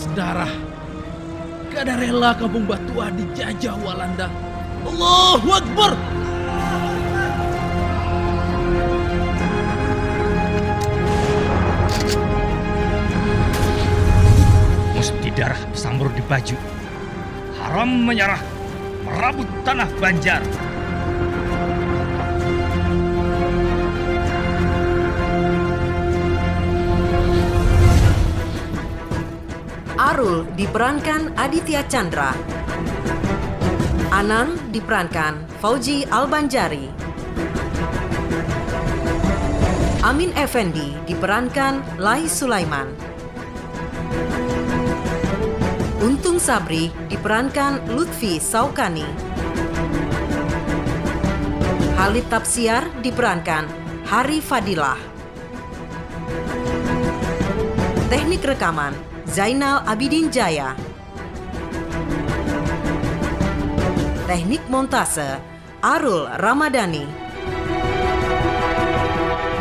atas darah. Kada rela kampung Batua dijajah Walanda. Allahu Akbar! Mesti darah bersambur di baju. Haram menyerah, merabut tanah Banjar. Arul diperankan Aditya Chandra. Anang diperankan Fauji Albanjari. Amin Effendi diperankan Lai Sulaiman. Untung Sabri diperankan Lutfi Saukani. Halid Tapsiar diperankan Hari Fadilah. Teknik rekaman Zainal Abidin Jaya. Teknik montase Arul Ramadhani.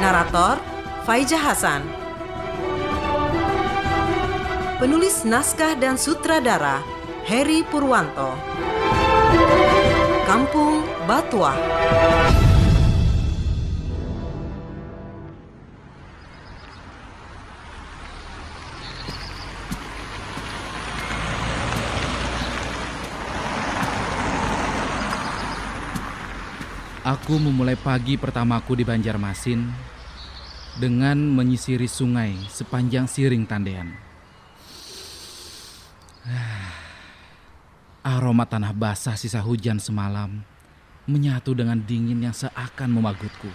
Narator Faiza Hasan. Penulis naskah dan sutradara Heri Purwanto. Kampung Batuah. Aku memulai pagi pertamaku di Banjarmasin dengan menyisiri sungai sepanjang siring tandean. Aroma tanah basah sisa hujan semalam menyatu dengan dingin yang seakan memagutku.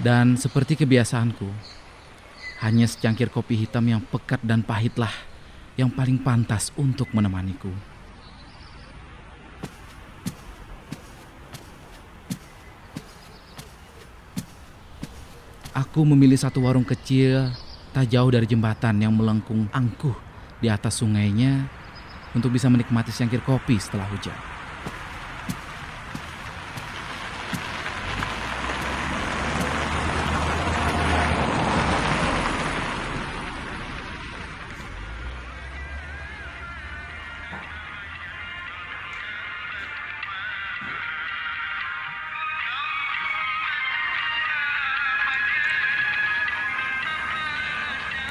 Dan seperti kebiasaanku, hanya secangkir kopi hitam yang pekat dan pahitlah yang paling pantas untuk menemaniku. Aku memilih satu warung kecil tak jauh dari jembatan yang melengkung angkuh di atas sungainya untuk bisa menikmati secangkir kopi setelah hujan.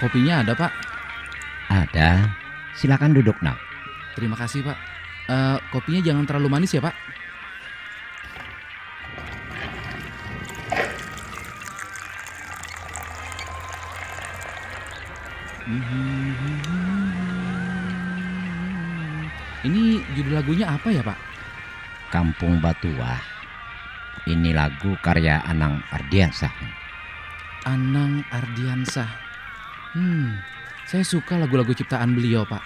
Kopinya ada, Pak. Ada. Silakan duduk, nak. Terima kasih, Pak. Eh, kopinya jangan terlalu manis ya, Pak. Ini judul lagunya apa ya, Pak? Kampung Batuah. Ini lagu karya Anang Ardiansah. Anang Ardiansah. Hmm, saya suka lagu-lagu ciptaan beliau, Pak.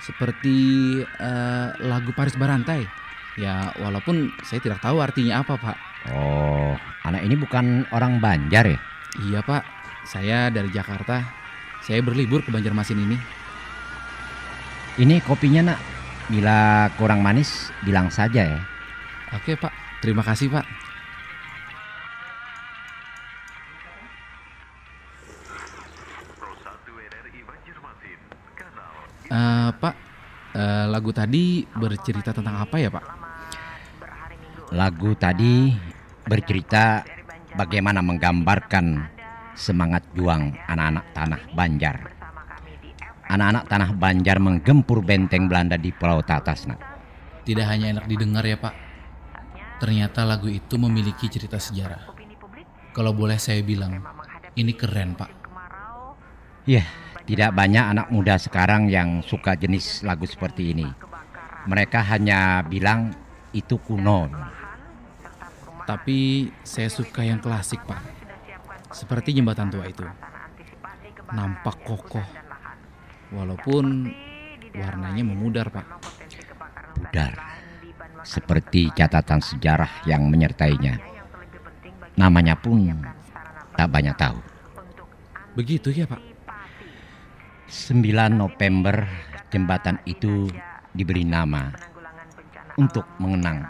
Seperti eh, lagu Paris Barantai. Ya, walaupun saya tidak tahu artinya apa, Pak. Oh, anak ini bukan orang Banjar ya? Iya, Pak. Saya dari Jakarta. Saya berlibur ke Banjarmasin ini. Ini kopinya, nak. Bila kurang manis, bilang saja ya. Oke, Pak. Terima kasih, Pak. Eh, Pak, eh, lagu tadi bercerita tentang apa ya, Pak? Lagu tadi bercerita bagaimana menggambarkan semangat juang anak-anak tanah Banjar. Anak-anak tanah Banjar menggempur benteng Belanda di Pulau Tatas, nak. Tidak hanya enak didengar ya, Pak. Ternyata lagu itu memiliki cerita sejarah. Kalau boleh saya bilang, ini keren, Pak. Ya, tidak banyak anak muda sekarang yang suka jenis lagu seperti ini. Mereka hanya bilang itu kuno. Tapi saya suka yang klasik, Pak. Seperti jembatan tua itu. Nampak kokoh. Walaupun warnanya memudar, Pak. Pudar. Seperti catatan sejarah yang menyertainya. Namanya pun tak banyak tahu. Begitu ya, Pak? 9 November jembatan itu diberi nama untuk mengenang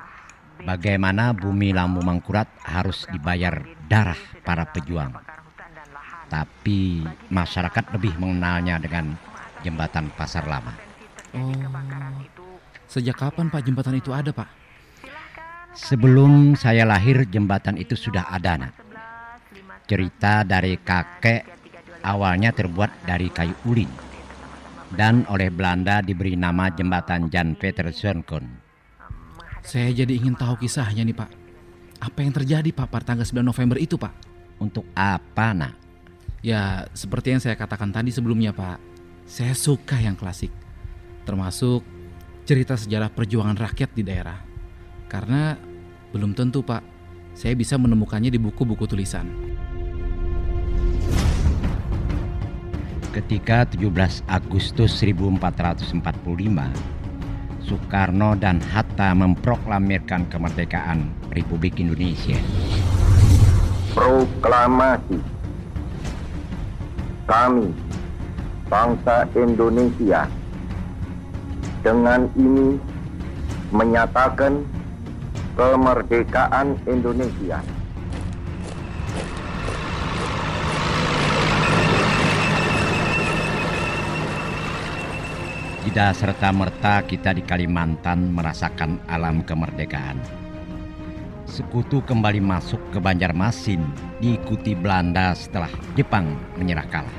bagaimana bumi Lampu Mangkurat harus dibayar darah para pejuang. Tapi masyarakat lebih mengenalnya dengan jembatan Pasar Lama. Oh, sejak kapan Pak jembatan itu ada Pak? Sebelum saya lahir jembatan itu sudah ada nak. Cerita dari kakek awalnya terbuat dari kayu ulin. Dan oleh Belanda diberi nama jembatan Jan Peter Zonkon. Saya jadi ingin tahu kisahnya nih Pak. Apa yang terjadi Pak pada tanggal 9 November itu Pak? Untuk apa nak? Ya, seperti yang saya katakan tadi sebelumnya, Pak. Saya suka yang klasik. Termasuk cerita sejarah perjuangan rakyat di daerah. Karena belum tentu, Pak, saya bisa menemukannya di buku-buku tulisan. Ketika 17 Agustus 1445, Soekarno dan Hatta memproklamirkan kemerdekaan Republik Indonesia. Proklamasi kami, bangsa Indonesia, dengan ini menyatakan kemerdekaan Indonesia. Tidak serta-merta kita di Kalimantan merasakan alam kemerdekaan. Sekutu kembali masuk ke Banjarmasin diikuti Belanda setelah Jepang menyerah kalah.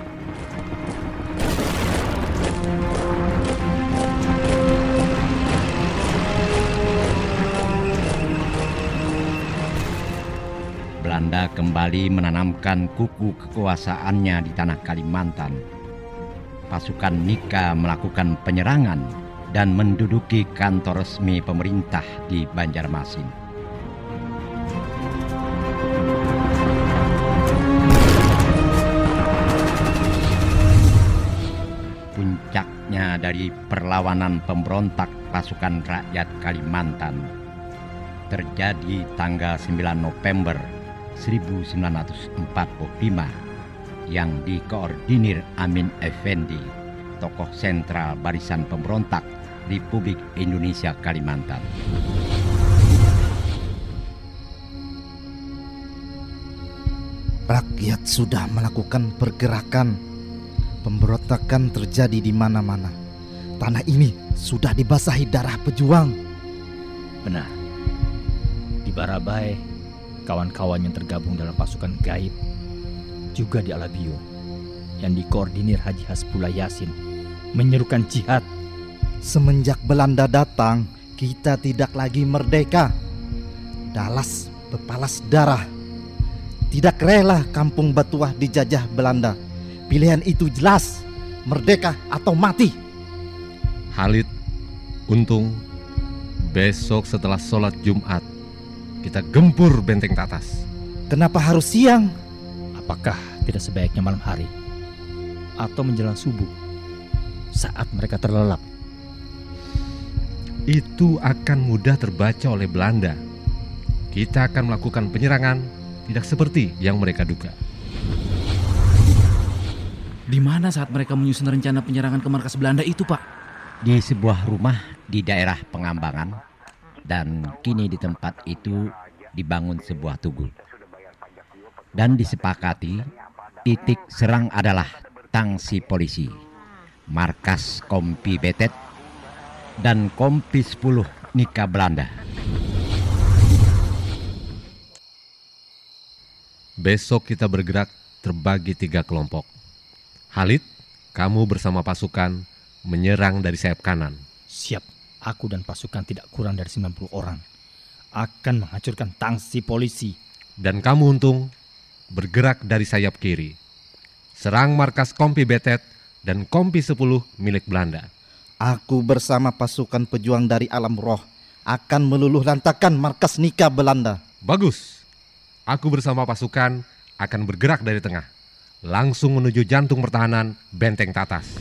Belanda kembali menanamkan kuku kekuasaannya di tanah Kalimantan. Pasukan Nika melakukan penyerangan dan menduduki kantor resmi pemerintah di Banjarmasin. Puncaknya dari perlawanan pemberontak pasukan rakyat Kalimantan terjadi tanggal 9 November 1945 yang dikoordinir Amin Effendi, tokoh sentral barisan pemberontak Republik Indonesia Kalimantan. Rakyat sudah melakukan pergerakan. Pemberontakan terjadi di mana-mana. Tanah ini sudah dibasahi darah pejuang. Benar. Di Barabai, kawan-kawan yang tergabung dalam pasukan gaib, juga di Alabio, yang dikoordinir Haji Hasbullah Yasin, menyerukan jihad. Semenjak Belanda datang, kita tidak lagi merdeka. Dalas bepalas darah. Tidak rela kampung Batuah dijajah Belanda. Pilihan itu jelas, merdeka atau mati. Halid, Untung, besok setelah sholat Jumat, kita gempur benteng Tatas. Kenapa harus siang? Apakah tidak sebaiknya malam hari? Atau menjelang subuh? Saat mereka terlelap. Itu akan mudah terbaca oleh Belanda. Kita akan melakukan penyerangan tidak seperti yang mereka duga. Di mana saat mereka menyusun rencana penyerangan ke markas Belanda itu, Pak? Di sebuah rumah di daerah Pengambangan dan kini di tempat itu dibangun sebuah tugu. Dan disepakati titik serang adalah tangsi polisi, markas Kompi Betet, dan Kompi 10 Nika Belanda. Besok kita bergerak terbagi tiga kelompok. Halid, kamu bersama pasukan menyerang dari sayap kanan. Siap, aku dan pasukan tidak kurang dari 90 orang. Akan menghancurkan tangsi polisi. Dan kamu untung bergerak dari sayap kiri. Serang markas Kompi Betet dan Kompi 10 milik Belanda. Aku bersama pasukan pejuang dari alam roh akan meluluh lantakan markas Nika Belanda. Bagus. Aku bersama pasukan akan bergerak dari tengah. Langsung menuju jantung pertahanan Benteng Tatas.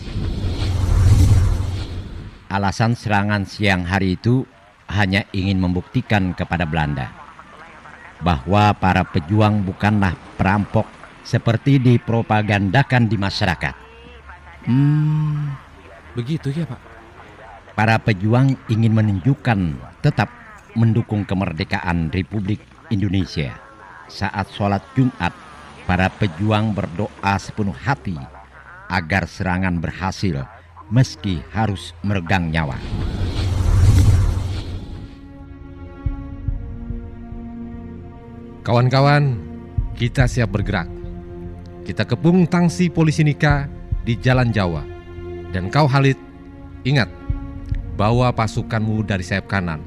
Alasan serangan siang hari itu hanya ingin membuktikan kepada Belanda bahwa para pejuang bukanlah perampok seperti dipropagandakan di masyarakat. Hmm, begitu ya, Pak? Para pejuang ingin menunjukkan tetap mendukung kemerdekaan Republik Indonesia saat sholat Jumat Para pejuang berdoa sepenuh hati agar serangan berhasil meski harus meregang nyawa. Kawan-kawan, kita siap bergerak. Kita kepung tangsi polisi Nika di Jalan Jawa. Dan kau Halid, ingat, bawa pasukanmu dari sayap kanan.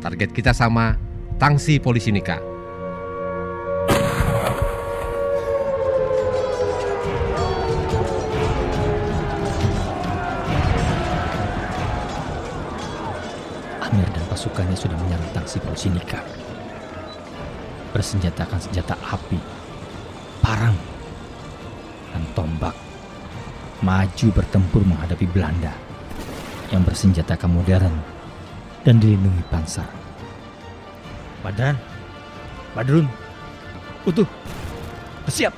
Target kita sama, tangsi polisi Nika. Amir dan pasukannya sudah menyerang tangsi polisi Nika. Bersenjatakan senjata api, parang, dan tombak. Maju bertempur menghadapi Belanda yang bersenjatakan modern dan dilindungi panser. Badran, Badrun, utuh, bersiap.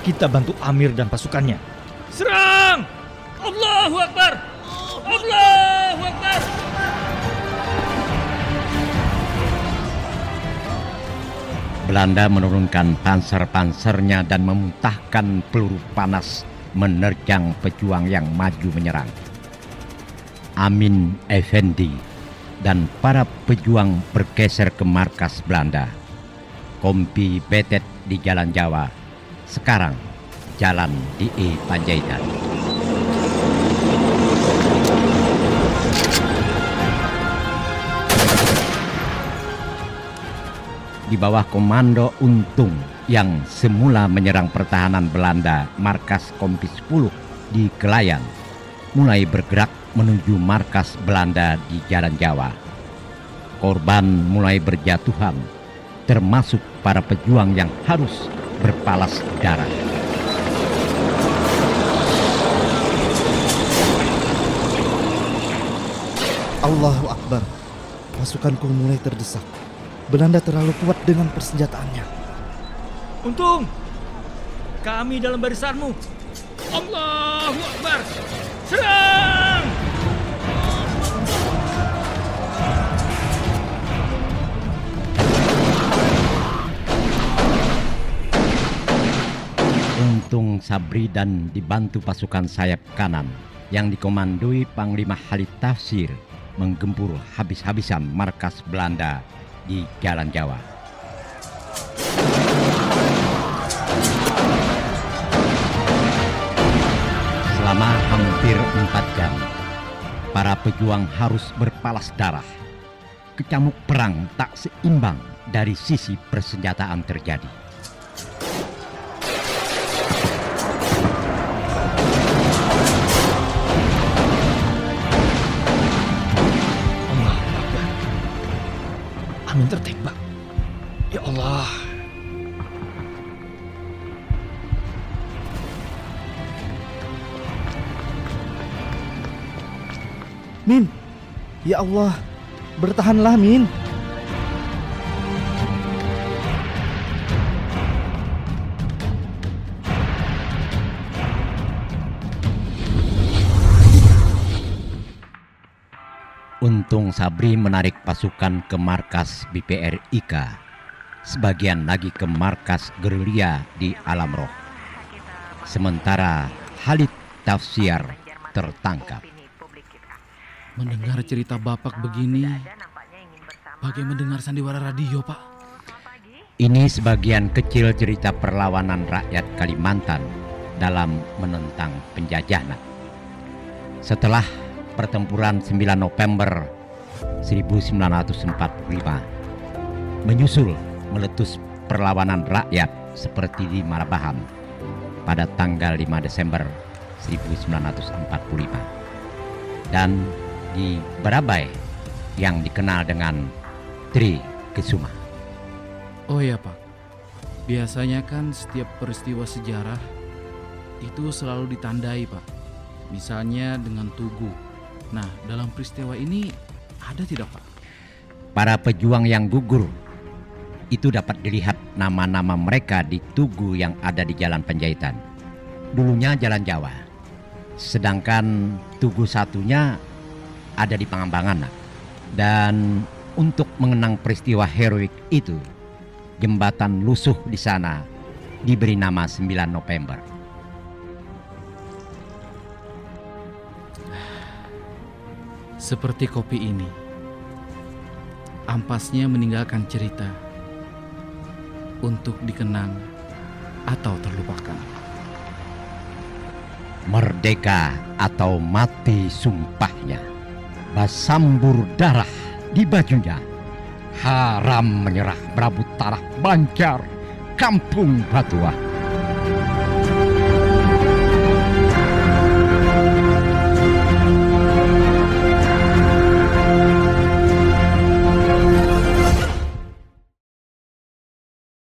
Kita bantu Amir dan pasukannya. Serang! Allahu Akbar! Allahu Akbar! Belanda menurunkan panser-pansernya dan memuntahkan peluru panas menerjang pejuang yang maju menyerang. Amin Effendi dan para pejuang bergeser ke markas Belanda. Kompi Betet di Jalan Jawa, sekarang jalan di E Panjaitan. Di bawah komando Untung yang semula menyerang pertahanan Belanda markas Kompi 10 di Kelayan mulai bergerak menuju markas Belanda di Jalan Jawa. Korban mulai berjatuhan termasuk para pejuang yang harus berpalas darah. Allahu Akbar. Pasukanku mulai terdesak. Belanda terlalu kuat dengan persenjataannya. Untung, kami dalam barisanmu. Allahu Akbar. Serang! Untung Sabri dan dibantu pasukan sayap kanan yang dikomandoi Panglima Halid Tafsir menggempur habis-habisan markas Belanda di Jalan Jawa. Selama hampir empat jam, para pejuang harus berpalas darah. Kecamuk perang tak seimbang dari sisi persenjataan terjadi. Amin tertembak. Ya Allah. Min, ya Allah, bertahanlah Min. Sabri menarik pasukan ke markas BPR IKA, sebagian lagi ke markas gerilya di Alam Roh. Sementara Halid Tafsir tertangkap. Mendengar cerita Bapak begini, bagai mendengar sandiwara radio, Pak. Ini sebagian kecil cerita perlawanan rakyat Kalimantan dalam menentang penjajahan. Setelah pertempuran 9 November 1945 menyusul meletus perlawanan rakyat seperti di Marabahan pada tanggal 5 Desember 1945 dan di Barabai yang dikenal dengan Tri Kesuma. Oh ya, Pak. Biasanya kan setiap peristiwa sejarah itu selalu ditandai, Pak. Misalnya dengan tugu. Nah, dalam peristiwa ini ada tidak, Pak? Para pejuang yang gugur itu dapat dilihat nama-nama mereka di tugu yang ada di Jalan Penjahitan. Dulunya Jalan Jawa. Sedangkan tugu satunya ada di Pangambangan. Dan untuk mengenang peristiwa heroik itu, jembatan lusuh di sana diberi nama 9 November. Seperti kopi ini, ampasnya meninggalkan cerita untuk dikenang atau terlupakan. Merdeka atau mati sumpahnya. Basambur darah di bajunya. Haram menyerah berabut tanah Banjar, kampung Batuah.